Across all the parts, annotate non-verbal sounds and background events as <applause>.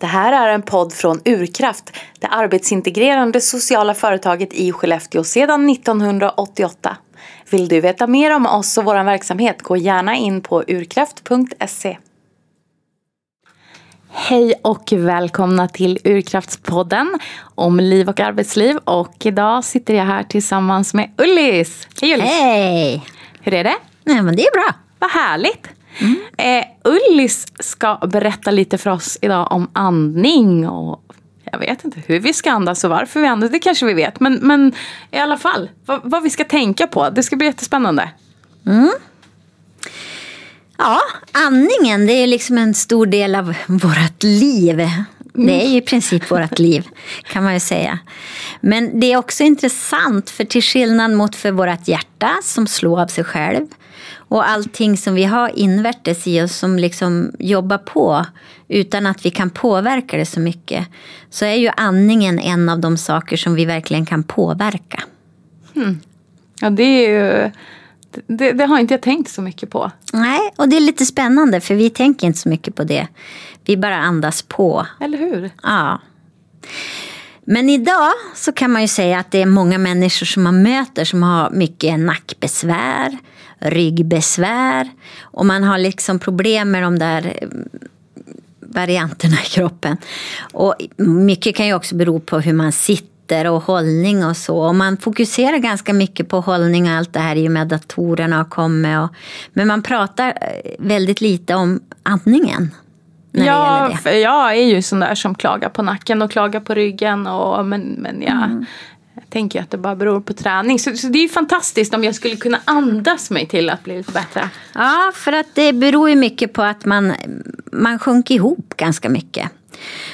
Det här är en podd från Urkraft, det arbetsintegrerande sociala företaget i Skellefteå sedan 1988. Vill du veta mer om oss och vår verksamhet, gå gärna in på urkraft.se. Hej och välkomna till Urkraftspodden om liv och arbetsliv. Och idag sitter jag här tillsammans med Ullis. Hej Ullis! Hej! Hur är det? Nej men det är bra. Vad härligt! Mm. Eh, Ullis ska berätta lite för oss idag om andning och jag vet inte hur vi ska andas och varför vi andas, det kanske vi vet. Men, men i alla fall, vad, vad vi ska tänka på. Det ska bli jättespännande. Mm. Ja, andningen det är liksom en stor del av vårt liv. Det är ju i princip vårt liv kan man ju säga. Men det är också intressant för till skillnad mot för vårt hjärta som slår av sig själv och allting som vi har invärtes i oss som liksom jobbar på utan att vi kan påverka det så mycket. Så är ju andningen en av de saker som vi verkligen kan påverka. Hmm. Ja, det är ju... Det, det, har inte jag tänkt så mycket på. Nej, och det är lite spännande för vi tänker inte så mycket på det. Vi bara andas på. Eller hur? Ja. Men idag så kan man ju säga att det är många människor som man möter som har mycket nackbesvär, ryggbesvär och man har liksom problem med de där mm, varianterna i kroppen. Och mycket kan ju också bero på hur man sitter och hållning och så. Och man fokuserar ganska mycket på hållning och allt det här i och med datorerna har kommit. Och, men man pratar eh, väldigt lite om andningen. Ja, jag är ju sån där som klagar på nacken och klagar på ryggen. Och, men, men jag, mm jag tänker att det bara beror på träning. Så, så det är ju fantastiskt om jag skulle kunna andas mig till att bli lite bättre. Ja, för att det beror ju mycket på att man, man sjunker ihop ganska mycket.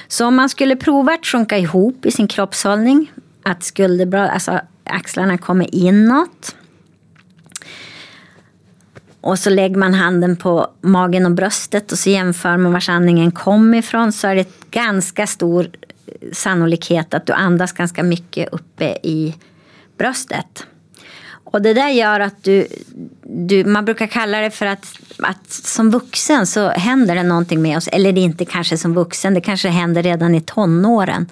Så om man skulle prova att sjunka ihop i sin kroppshållning, att skulderbladet, alltså axlarna kommer inåt och så lägger man handen på magen och bröstet och så jämför man var andningen kom ifrån så är det ganska stor eh, sannolikhet att du andas ganska mycket uppe i bröstet. Och det där gör att du, du, man brukar kalla det för att, att som vuxen så händer det någonting med oss. Eller det är inte kanske som vuxen, det kanske händer redan i tonåren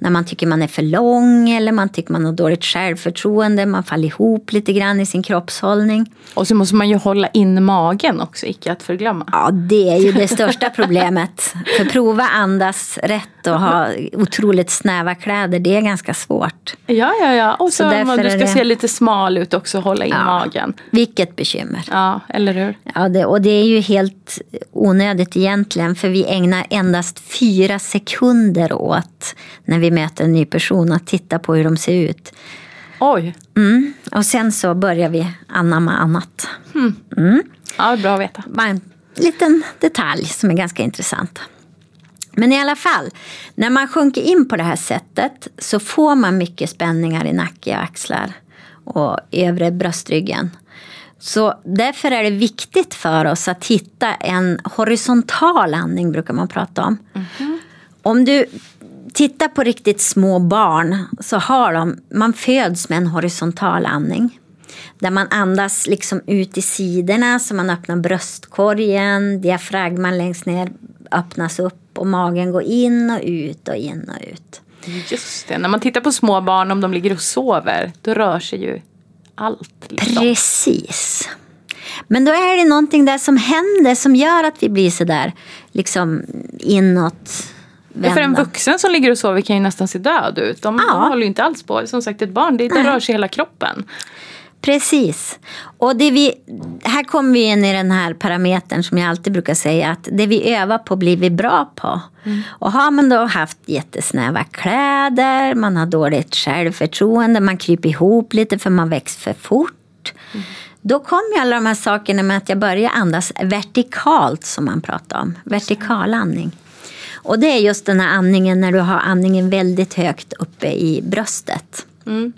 när man tycker man är för lång eller man tycker man har dåligt självförtroende, man faller ihop lite grann i sin kroppshållning. Och så måste man ju hålla in magen också, icke att förglömma. Ja, det är ju det största <laughs> problemet. För prova andas rätt och ha otroligt snäva kläder, det är ganska svårt. Ja, ja, ja. Och så, så du ska det... se lite smal ut också, hålla in ja, magen. Vilket bekymmer. Ja, eller hur? Ja, det, och det är ju helt onödigt egentligen, för vi ägnar endast fyra sekunder åt när vi möter en ny person att titta på hur de ser ut. Oj. Mm. Och sen så börjar vi anamma annat. Mm. Mm. Ja, bra att veta. Bara en liten detalj som är ganska intressant. Men i alla fall, när man sjunker in på det här sättet så får man mycket spänningar i nacke och axlar och övre bröstryggen. Så därför är det viktigt för oss att hitta en horisontal andning brukar man prata om. Mm -hmm. Om du tittar på riktigt små barn så har de, man föds med en horisontal andning. Där man andas liksom ut i sidorna så man öppnar bröstkorgen, diafragman längst ner öppnas upp och magen går in och ut och in och ut. Just det, när man tittar på små barn om de ligger och sover, då rör sig ju allt. Liksom. Precis. Men då är det någonting där som händer som gör att vi blir sådär liksom inåt Ja, för en vuxen som ligger och sover kan ju nästan se död ut. De, ja. de håller ju inte alls på. Som sagt ett barn, det, det rör sig hela kroppen. Precis. Och det vi, här kommer vi in i den här parametern som jag alltid brukar säga att det vi övar på blir vi bra på. Mm. Och har man då haft jättesnäva kläder, man har dåligt självförtroende, man kryper ihop lite för man växer för fort. Mm. Då kommer alla de här sakerna med att jag börjar andas vertikalt som man pratar om. Vertikal andning. Och det är just den här andningen när du har andningen väldigt högt uppe i bröstet. Mm.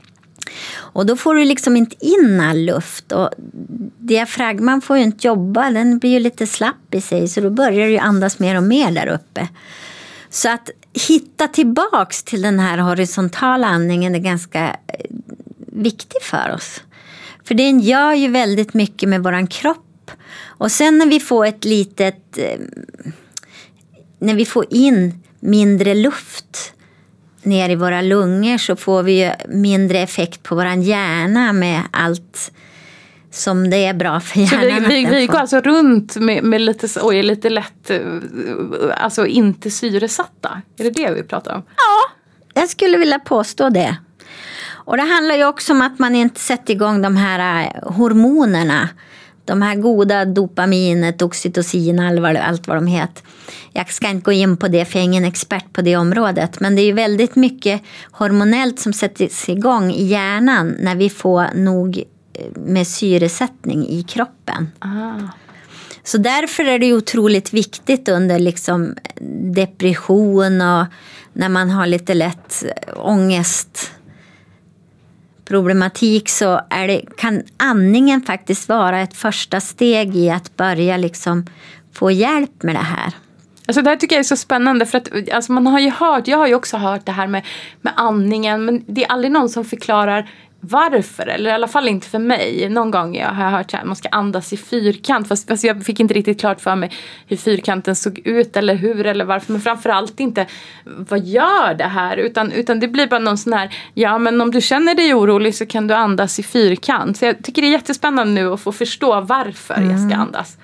Och då får du liksom inte in all luft. Och diafragman får ju inte jobba, den blir ju lite slapp i sig. Så då börjar du andas mer och mer där uppe. Så att hitta tillbaks till den här horisontala andningen är ganska eh, viktig för oss. För den gör ju väldigt mycket med våran kropp. Och sen när vi får ett litet eh, när vi får in mindre luft ner i våra lungor så får vi ju mindre effekt på våran hjärna med allt som det är bra för Så hjärnan. vi, vi, vi får. går alltså runt med, med lite, så- oj, lite lätt, eh, alltså inte syresatta? Är det det vi pratar om? Jag skulle vilja påstå det. Och det handlar ju också om att man inte sätter igång de här eh, hormonerna. De här goda dopaminet, oxytocin, allt vad de heter. Jag ska inte gå in på det för jag är ingen expert på det området. Men det är väldigt mycket hormonellt som sätts igång i hjärnan när vi får nog eh, med syresättning i kroppen. Ah. Så därför är det otroligt viktigt under liksom depression och när man har lite lätt ångest problematik så är det, kan andningen faktiskt vara ett första steg i att börja liksom få hjälp med det här. Alltså det här tycker jag är så spännande för att alltså man har ju hört, jag har ju också hört det här med, med andningen men det är aldrig någon som förklarar varför, eller i alla fall inte för mig. Någon gång jag har hört att man ska andas i fyrkant fast, fast jag fick inte riktigt klart för mig hur fyrkanten såg ut eller hur eller varför. Men framförallt inte vad gör det här utan, utan det blir bara någon sån här ja men om du känner dig orolig så kan du andas i fyrkant. Så jag tycker det är jättespännande nu att få förstå varför jag ska andas.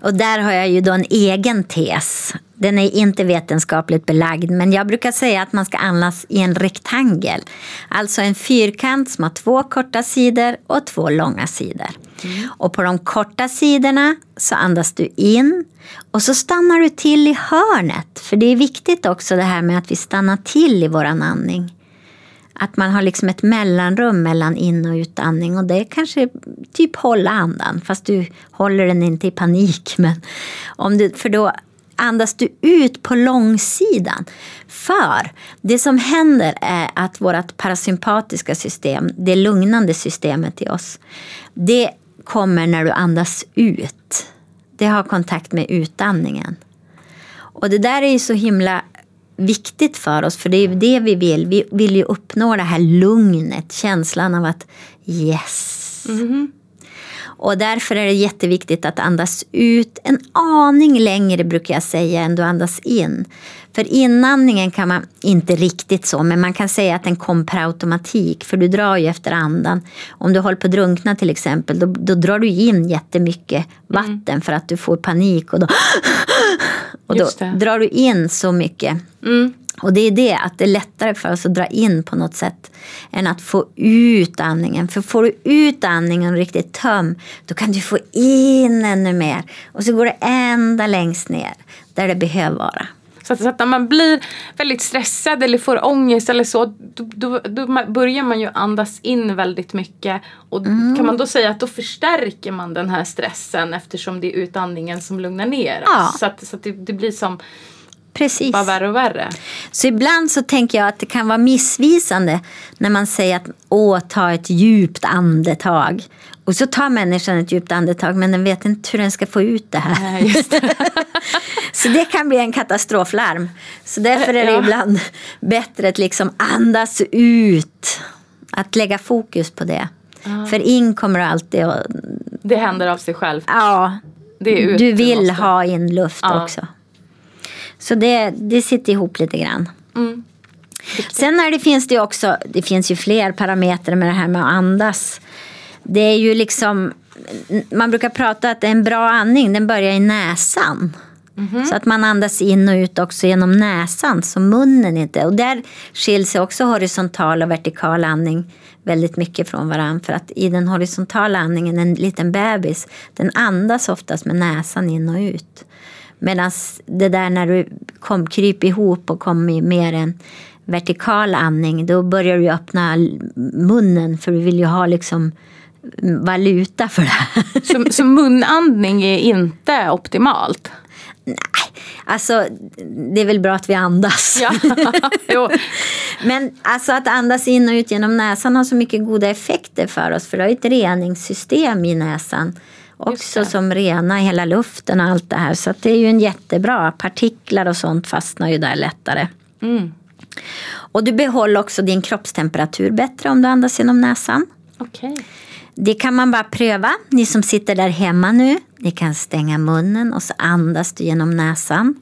Och där har jag ju då en egen tes. Den är inte vetenskapligt belagd men jag brukar säga att man ska andas i en rektangel. Alltså en fyrkant som har två korta sidor och två långa sidor. Och på de korta sidorna så andas du in och så stannar du till i hörnet. För det är viktigt också det här med att vi stannar till i våran andning. Att man har liksom ett mellanrum mellan in och utandning och det är kanske typ hålla andan fast du håller den inte i panik. <laughs> Men om du, för då andas du ut på långsidan. För det som händer är att vårt parasympatiska system, det lugnande systemet i oss, det kommer när du andas ut. Det har kontakt med utandningen. Och det där är ju så himla viktigt för oss, för det är ju det vi vill. Vi vill ju uppnå det här lugnet, känslan av att yes. Mm-hmm. Och därför är det jätteviktigt att andas ut en aning längre brukar jag säga än du andas in. För inandningen kan man inte riktigt så, men man kan säga att den kom per automatik. För du drar ju efter andan. Om du håller på att drunkna till exempel, då, då drar du in jättemycket vatten för att du får panik. Och då, <gasps> och då drar du in så mycket. Och det är det, att det är lättare för oss att dra in på något sätt än att få ut andningen. För får du ut andningen riktigt töm, då kan du få in ännu mer. Och så går det ända längst ner, där det behöver vara. Så att, så att när man blir väldigt stressad eller får ångest eller så då, då, då börjar man ju andas in väldigt mycket. Och kan man då säga att då förstärker man den här stressen eftersom det är utandningen som lugnar ner Ja. Så att, så att det, det blir som Precis. bara värre och värre. Så ibland så tänker jag att det kan vara missvisande när man säger att åh, ta ett djupt andetag. Och så tar människan ett djupt andetag men den vet inte hur den ska få ut det här. Nej, det. <laughs> Så det kan bli en katastroflarm. Så därför är det Ja. ibland bättre att liksom andas ut. Att lägga fokus på det. För in kommer du alltid att... Det händer av sig själv. Ja, du vill ha in luft Ja. också. Så det, det sitter ihop lite grann. Mm. Sen är det, finns det också, det finns ju fler parametrar med det här med att andas. Det är ju liksom, man brukar prata att en bra andning den börjar i näsan. Så att man andas in och ut också genom näsan, så munnen inte. Och där skiljer sig också horisontal och vertikal andning väldigt mycket från varandra. För att i den horisontala andningen, en liten bebis, den andas oftast med näsan in och ut. Medan det där när du kom, kryper ihop och kommer i mer en vertikal andning, då börjar du öppna munnen för du vill ju ha liksom valuta för det. <laughs> Så, så munandning är inte optimalt. Nej, alltså det är väl bra att vi andas. Ja. <laughs> Men alltså att andas in och ut genom näsan har så mycket goda effekter för oss. För det har ju ett reningssystem i näsan. Också som renar hela luften och allt det här. Så det är ju en jättebra. Partiklar och sånt fastnar ju där lättare. Mm. Och du behåller också din kroppstemperatur bättre om du andas genom näsan. Okej. Det kan man bara pröva. Ni som sitter där hemma nu. Ni kan stänga munnen och så andas du genom näsan.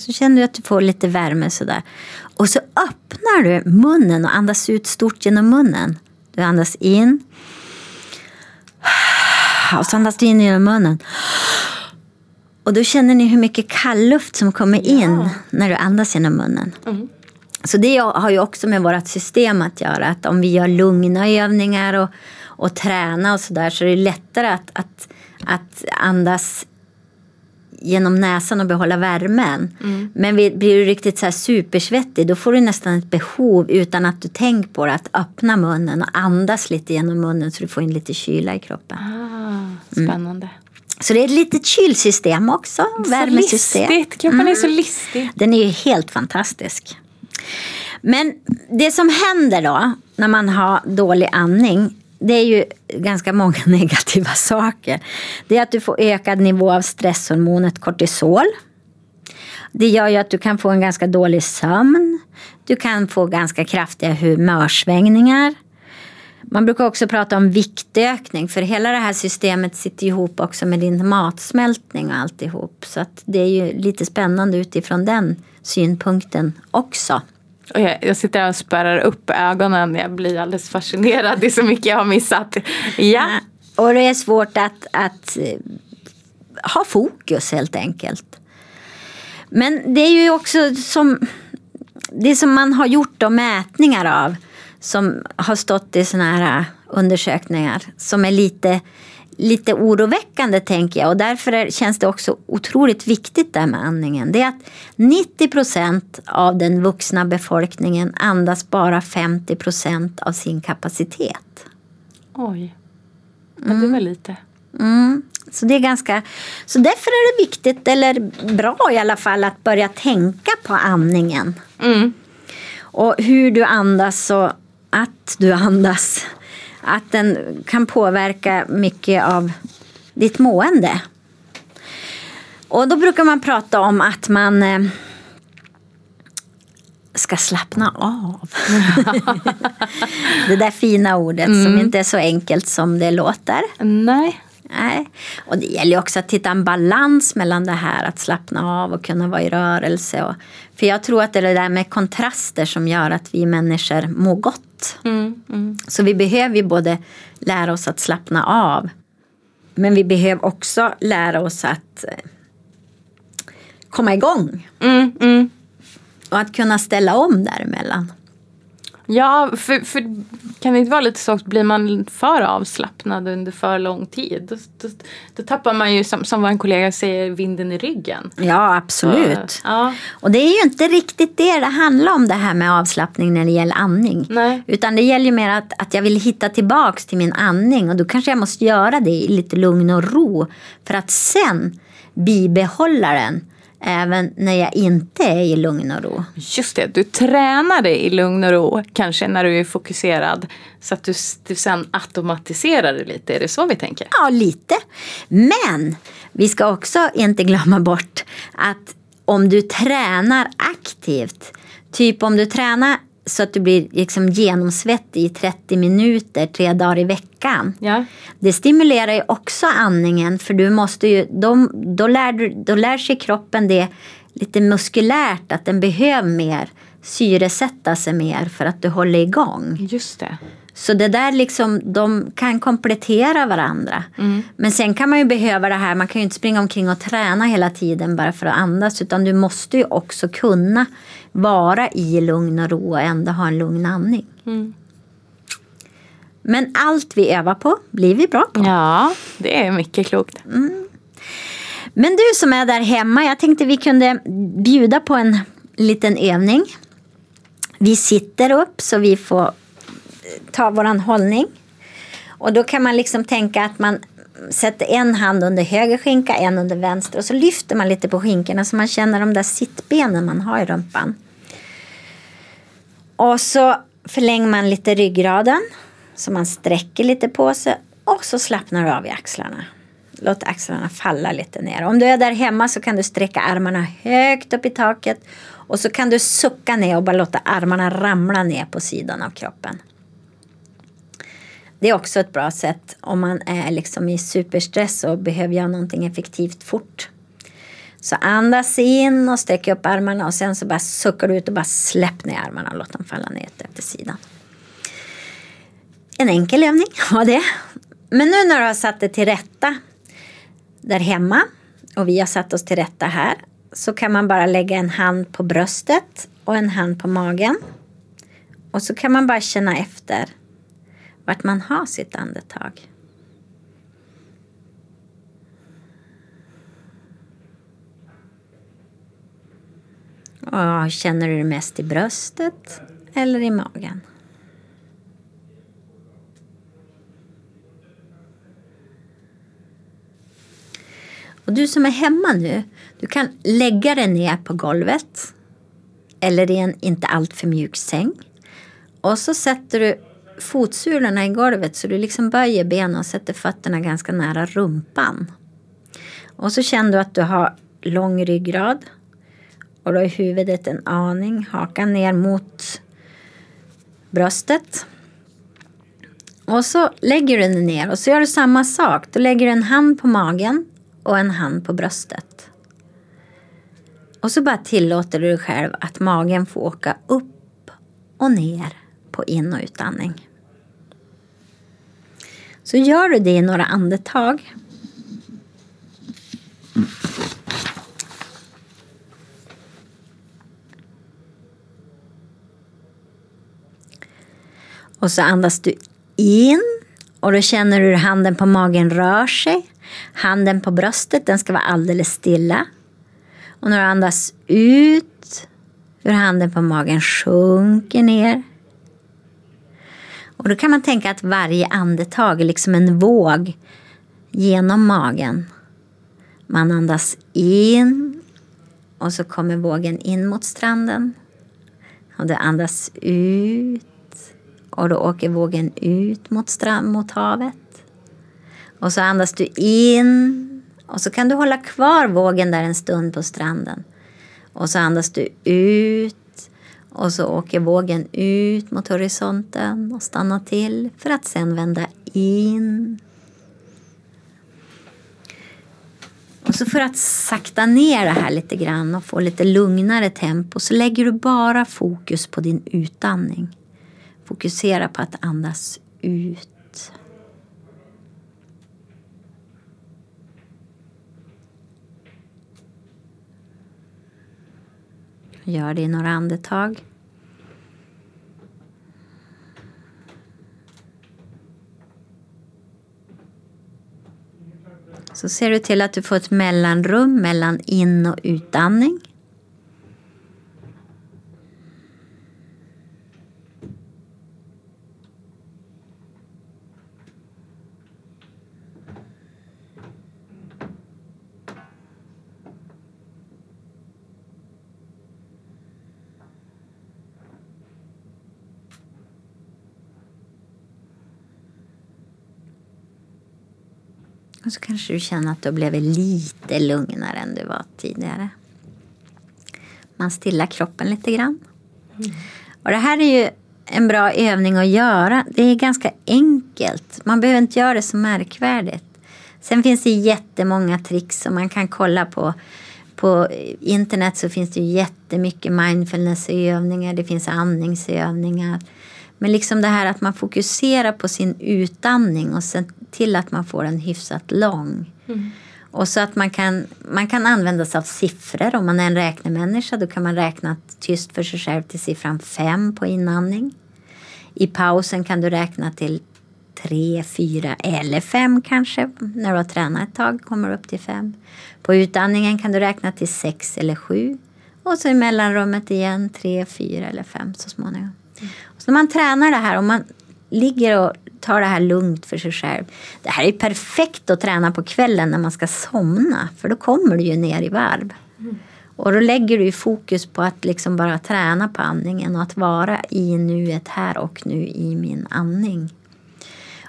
Så känner du att du får lite värme sådär. Och så öppnar du munnen och andas ut stort genom munnen. Du andas in. Och så andas du in genom munnen. Och då känner ni hur mycket kall luft som kommer in när du andas genom munnen. Så det har ju också med vårt system att göra. Att om vi gör lugna övningar och, och träna och sådär så är det lättare att, att, att andas genom näsan och behålla värmen. Men blir du riktigt så här supersvettig då får du nästan ett behov utan att du tänker på det att öppna munnen och andas lite genom munnen så du får in lite kyla i kroppen. Ah, spännande. Så det är ett litet kylsystem också. Så Värmesystem. listigt. Kroppen är så listig. Den är ju helt fantastisk. Men det som händer då när man har dålig andning det är ju ganska många <laughs> negativa saker. Det är att du får ökad nivå av stresshormonet kortisol. Det gör ju att du kan få en ganska dålig sömn. Du kan få ganska kraftiga humörsvängningar. Man brukar också prata om viktökning för hela det här systemet sitter ihop också med din matsmältning och alltihop. Så att det är ju lite spännande utifrån den synpunkten också. Och jag, jag sitter här och spärrar upp ögonen. Jag blir alldeles fascinerad. Det är så mycket jag har missat. Ja. Och det är svårt att, att eh, ha fokus helt enkelt. Men det är ju också som det som man har gjort då mätningar av som har stått i sådana här eh, undersökningar som är lite, lite oroväckande tänker jag och därför är, känns det också otroligt viktigt där med andningen. Det är att 90 procent av den vuxna befolkningen andas bara 50 procent av sin kapacitet. Oj. Men det var lite. Mm. Så det är ganska, så därför är det viktigt, eller bra i alla fall, att börja tänka på andningen. Mm. Och hur du andas och att du andas. Att den kan påverka mycket av ditt mående. Och då brukar man prata om att man eh, ska slappna av. <laughs> det där fina ordet som inte är så enkelt som det låter. Nej. Nej. Och det gäller ju också att hitta en balans mellan det här att slappna av och kunna vara i rörelse. Och, för jag tror att det är det där med kontraster som gör att vi människor mår gott. Mm, mm. Så vi behöver ju både lära oss att slappna av. Men vi behöver också lära oss att eh, komma igång. Mm, mm. Och att kunna ställa om däremellan. Ja, för, för kan det inte vara lite så att blir man för avslappnad under för lång tid då, då, då tappar man ju som, som vår kollega säger vinden i ryggen. Ja, absolut. Så, ja. Och det är ju inte riktigt det det handlar om det här med avslappning när det gäller andning. Nej. Utan det gäller ju mer att, att jag vill hitta tillbaks till min andning och då kanske jag måste göra det i lite lugn och ro för att sen bibehålla den även när jag inte är i lugn och ro. Just det, du tränar dig i lugn och ro kanske när du är fokuserad så att du, du sen automatiserar det lite. Är det så vi tänker? Ja, lite. Men vi ska också inte glömma bort att om du tränar aktivt, typ om du tränar så att du blir liksom genomsvettig i 30 minuter tre dagar i veckan. Ja. Det stimulerar ju också andningen för du måste ju, de, då, lär du, då lär sig kroppen det lite muskulärt att den behöver mer syresätta sig mer för att du håller igång. Just det. Så det där liksom, de kan komplettera varandra. Men sen kan man ju behöva det här, man kan ju inte springa omkring och träna hela tiden bara för att andas. Utan du måste ju också kunna vara i lugn och ro och ändå ha en lugn andning. Mm. Men allt vi övar på blir vi bra på. Ja, det är mycket klokt. Men du som är där hemma, jag tänkte vi kunde bjuda på en liten övning. Vi sitter upp så vi får ta våran hållning. Och då kan man liksom tänka att man sätter en hand under höger skinka, en under vänster och så lyfter man lite på skinkorna så man känner de där sittbenen man har i rumpan. Och så förlänger man lite ryggraden så man sträcker lite på sig och så slappnar du av i axlarna. Låt axlarna falla lite ner. Om du är där hemma så kan du sträcka armarna högt upp i taket och så kan du sucka ner och bara låta armarna ramla ner på sidan av kroppen. Det är också ett bra sätt om man är liksom i superstress och behöver göra någonting effektivt fort. Så andas in och sträck upp armarna och sen så bara suckar du ut och bara släpp ner armarna och låt dem falla ner efter sidan. En enkel övning <laughs> var det. Men nu när du har satt det till rätta där hemma och vi har satt oss till rätta här så kan man bara lägga en hand på bröstet och en hand på magen. Och så kan man bara känna efter vart man har sitt andetag. Och känner du det mest i bröstet eller i magen? Och du som är hemma nu, du kan lägga dig ner på golvet eller i en inte alltför mjuk säng. Och så sätter du fotsulorna i golvet så du liksom böjer benen och sätter fötterna ganska nära rumpan. Och så känner du att du har lång ryggrad och då är huvudet en aning, hakan ner mot bröstet. Och så lägger du den ner och så gör du samma sak. Då lägger du en hand på magen och en hand på bröstet. Och så bara tillåter du dig själv att magen får åka upp och ner på in och utandning. Så gör du det i några andetag. Och så andas du in och då känner du hur handen på magen rör sig. Handen på bröstet den ska vara alldeles stilla. Och när du andas ut hur handen på magen sjunker ner. Och då kan man tänka att varje andetag är liksom en våg genom magen. Man andas in och så kommer vågen in mot stranden. Och du andas ut och då åker vågen ut mot, strand, mot havet. Och så andas du in och så kan du hålla kvar vågen där en stund på stranden. Och så andas du ut och så åker vågen ut mot horisonten och stannar till för att sen vända in. Och så för att sakta ner det här lite grann och få lite lugnare tempo så lägger du bara fokus på din utandning. Fokusera på att andas ut. Gör det i några andetag. Så ser du till att du får ett mellanrum mellan in och utandning. Och så kanske du känner att du har blivit lite lugnare än du var tidigare. Man stillar kroppen lite grann. Mm. Och det här är ju en bra övning att göra. Det är ganska enkelt. Man behöver inte göra det så märkvärdigt. Sen finns det jättemånga tricks som man kan kolla på. På internet så finns det jättemycket mindfulnessövningar. Det finns andningsövningar. Men liksom det här att man fokuserar på sin utandning och sen till att man får den hyfsat lång. Mm. Och så att man kan, man kan använda sig av siffror. Om man är en räknemänniska då kan man räkna tyst för sig själv till siffran fem på inandning. I pausen kan du räkna till tre, fyra eller fem kanske. När du har tränat ett tag kommer du upp till fem. På utandningen kan du räkna till sex eller sju. Och så i mellanrummet igen tre, fyra eller fem så småningom. Mm. Så när man tränar det här och man ligger och tar det här lugnt för sig själv. Det här är perfekt att träna på kvällen när man ska somna. För då kommer du ju ner i varv. Mm. Och då lägger du fokus på att liksom bara träna på andningen och att vara i nuet här och nu i min andning.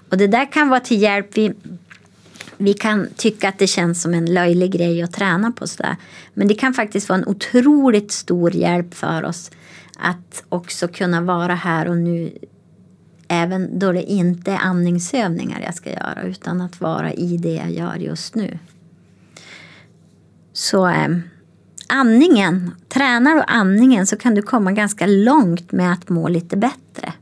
Och det där kan vara till hjälp. Vi, vi kan tycka att det känns som en löjlig grej att träna på sådär. Men det kan faktiskt vara en otroligt stor hjälp för oss att också kunna vara här och nu även då det inte är andningsövningar jag ska göra utan att vara i det jag gör just nu. Så eh, andningen, tränar du andningen så kan du komma ganska långt med att må lite bättre.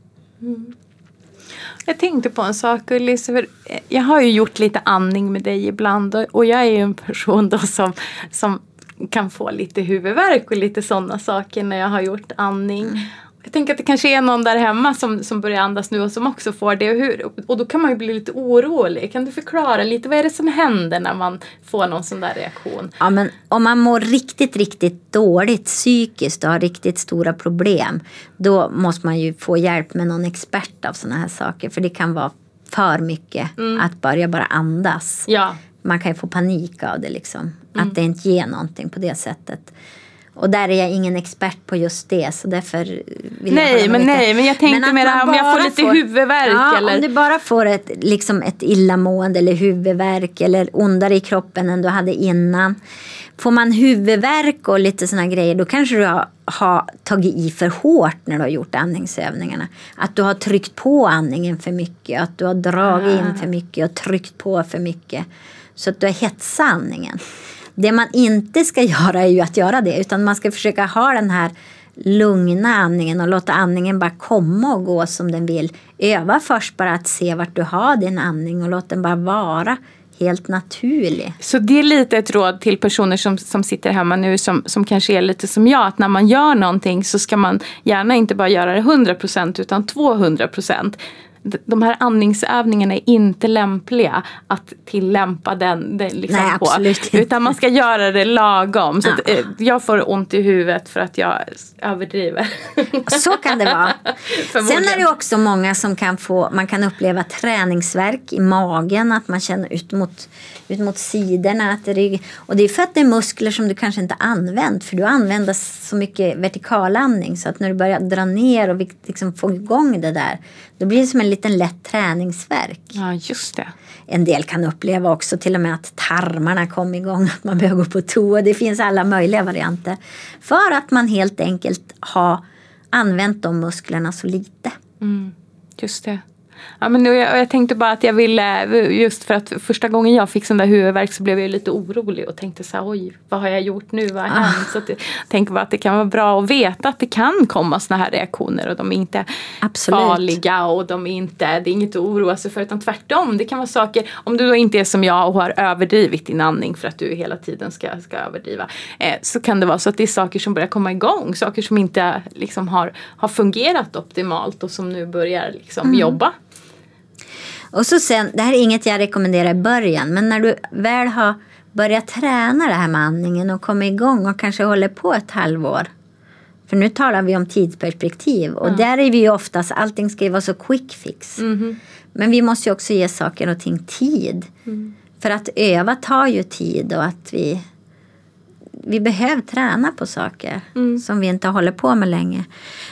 Jag tänkte på en sak Ullis. för Jag har ju gjort lite andning med dig ibland och- jag är ju en person då som, som kan få lite huvudvärk och lite sådana saker när jag har gjort andning. Jag tänker att det kanske är någon där hemma som, som börjar andas nu och som också får det. Och, hur, och då kan man ju bli lite orolig. Kan du förklara lite vad är det som händer när man får någon sån där reaktion? Ja, men om man mår riktigt, riktigt dåligt psykiskt och har riktigt stora problem. Då måste man ju få hjälp med någon expert av sådana här saker. För det kan vara för mycket att börja bara andas. Ja, Man kan ju få panik av det liksom. Att det inte ger någonting på det sättet. Och där är jag ingen expert på just det så därför vill Nej, jag men nej, men jag tänkte att mer om jag får lite huvudvärk ja, eller- om du bara får ett, liksom ett illamående eller huvudvärk eller ondare i kroppen än du hade innan. Får man huvudvärk och lite sådana grejer då kanske du har, har tagit i för hårt när du har gjort andningsövningarna. Att du har tryckt på andningen för mycket, att du har dragit in för mycket och tryckt på för mycket. Så att du har hetsat andningen. Det man inte ska <laughs> göra är ju att göra det utan man ska försöka ha den här lugna andningen och låta andningen bara komma och gå som den vill. Öva först bara att se vart du har din andning och låt den bara vara helt naturlig. Så det är lite ett råd till personer som, som sitter hemma nu som, som kanske är lite som jag. Att när man gör någonting så ska man gärna inte bara göra det 100% utan 200%. De här andningsövningarna är inte lämpliga att tillämpa den, den liksom Nej, på. absolut. Utan man ska göra det lagom. Så Ja. att, eh, jag får ont i huvudet för att jag överdriver. <laughs> Så kan det vara. <laughs> Sen är det också många som kan få, man kan uppleva träningsverk i magen, att man känner ut mot, ut mot sidorna. Att är, och det är för att det är muskler som du kanske inte använt, för du använder så mycket vertikalandning så att när du börjar dra ner och liksom få igång det där, då blir det som en liten lätt träningsverk. Ja, just det. En del kan uppleva också till och med att tarmarna kom igång, att man behöver gå på toa. Det finns alla möjliga varianter. För att man helt enkelt har använt de musklerna så lite. Mm, just det. Ja, men jag, jag tänkte bara att jag ville, just för att första gången jag fick sån där huvudvärk så blev jag lite orolig och tänkte så här, oj, vad har jag gjort nu, vad har Ah. hänt? Så att jag tänker bara att det kan vara bra att veta att det kan komma såna här reaktioner och de är inte Absolut. farliga och de är inte, det är inget att oroa sig för utan tvärtom. Det kan vara saker, om du då inte är som jag och har överdrivit din andning för att du hela tiden ska, ska överdriva. Eh, så kan det vara så att det är saker som börjar komma igång, saker som inte liksom har, har fungerat optimalt och som nu börjar liksom Mm. jobba. Och så sen, det här är inget jag rekommenderar i början, men när du väl har börjat träna det här med andningen och kommer igång och kanske håller på ett halvår. För nu talar vi om tidsperspektiv och där är vi ju oftast, allting ska ju vara så quick fix. Men vi måste ju också ge saker och ting tid. För att öva tar ju tid och att vi, vi behöver träna på saker som vi inte håller på med länge.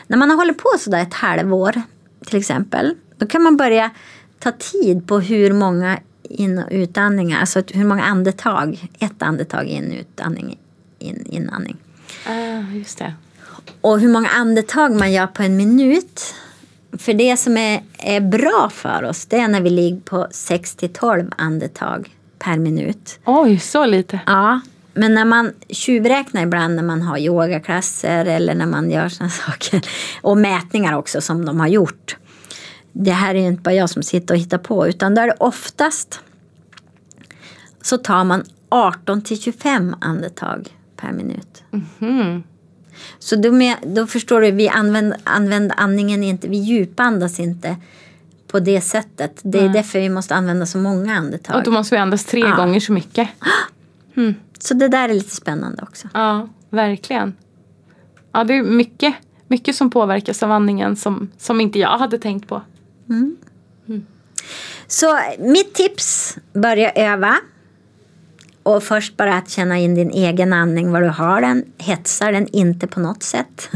När man har hållit på sådär ett halvår till exempel, då kan man börja ta tid på hur många in och utandningar, alltså hur många andetag, ett andetag in utandning, in, inandning. Ah, just det. Och hur många andetag man gör på en minut. För det som är, är bra för oss det är när vi ligger på 6 till 12 andetag per minut. Oj, så lite. Ja, men när man tjuvräknar ibland när man har yogaklasser eller när man gör sådana <laughs> saker och mätningar också som de har gjort. Det här är inte bara jag som sitter och hittar på utan då är det oftast så tar man 18 till 25 andetag per minut. Mhm. Så då, med, då förstår du, vi använder, använder andningen inte, vi djupandas inte på det sättet. Det är därför vi måste använda så många Och andetag. då måste vi andas tre Ja. gånger så mycket. <gasps> Så det där är lite spännande också. Ja, verkligen. Ja, det är mycket, mycket som påverkas av andningen som, som inte jag hade tänkt på. Mm. Så mitt tips, börja öva. Och först bara att känna in din egen andning, var du har den. Hetsar den inte på något sätt.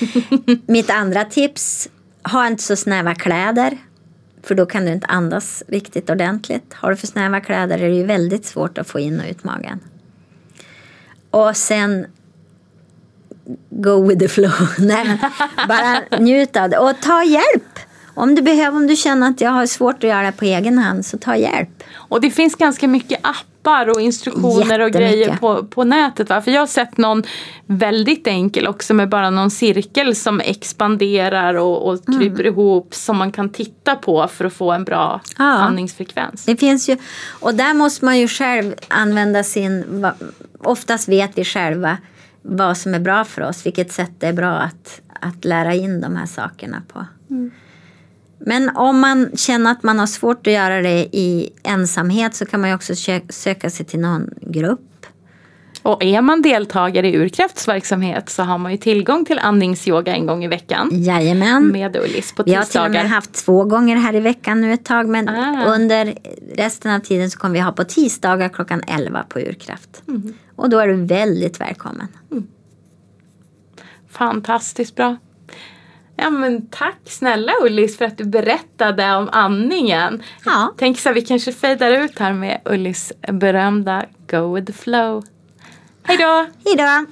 <laughs> Mitt andra tips, ha inte så snäva kläder. För då kan du inte andas riktigt ordentligt. Har du för snäva kläder är det ju väldigt svårt att få in och ut magen. Och sen go with the flow. <laughs> Nej, bara njut av det. Och ta hjälp. Om du behöver, om du känner att jag har svårt att göra det på egen hand så ta hjälp. Och det finns ganska mycket appar och instruktioner och grejer på, på nätet. Va? För jag har sett någon väldigt enkel också med bara någon cirkel som expanderar och, och Mm. kryper ihop som man kan titta på för att få en bra Ja. andningsfrekvens. Det finns ju, och där måste man ju själv använda sin, oftast vet vi själva vad som är bra för oss, vilket sätt det är bra att, att lära in de här sakerna på. Men om man känner att man har svårt att göra det i ensamhet så kan man ju också sö- söka sig till någon grupp. Och är man deltagare i Urkrafts verksamhet så har man ju tillgång till andningsyoga en gång i veckan. Jajamän. Med Ullis på Vi har till och tisdagar. med haft två gånger här i veckan nu ett tag men Ah. under resten av tiden så kommer vi ha på tisdagar klockan 11 på Urkraft. Mm. Och då är du väldigt välkommen. Fantastiskt bra. Ja men tack snälla Ullis för att du berättade om andningen. Ja. Tänk så här, vi kanske fejdar ut här med Ullis berömda Go with the flow. Hej då! Hej då!